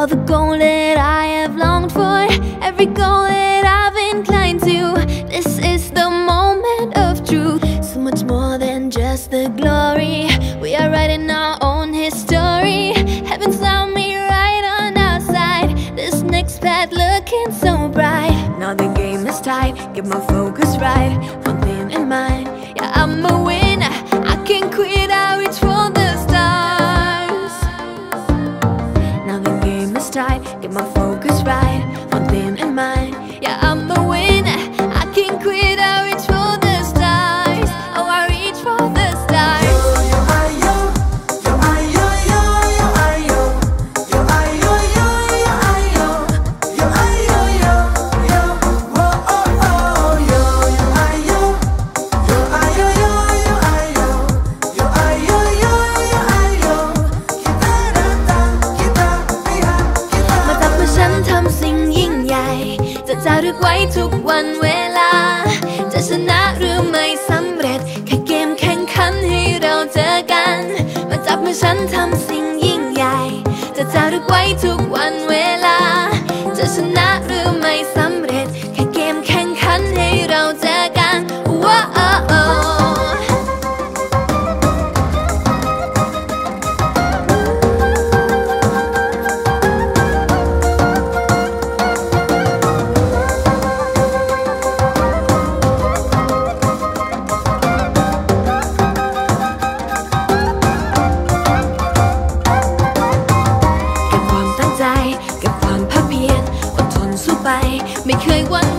All the goal that I have longed for, every goal that I've inclined to. This is the moment of truth. So much more than just the glory. We are writing our own history. Heaven's found me right on our side. This next path looking so bright. Now the game is tight, get my focus right. One thing in mind, yeah, I'm a winner. I can quit, I reach for the focus right. One thing in mind, yeah, I'm the winner. I can quit, I กไว้ทุกวันเวลา จะชนะหรือไม่สำเร็จ แค่เกมแข่งขันให้เราเจอกัน มาจับมือฉันทำสิ่งยิ่งใหญ่ จะจารึกไว้ทุกวัน ไป ไม่เคยหวั่นไหว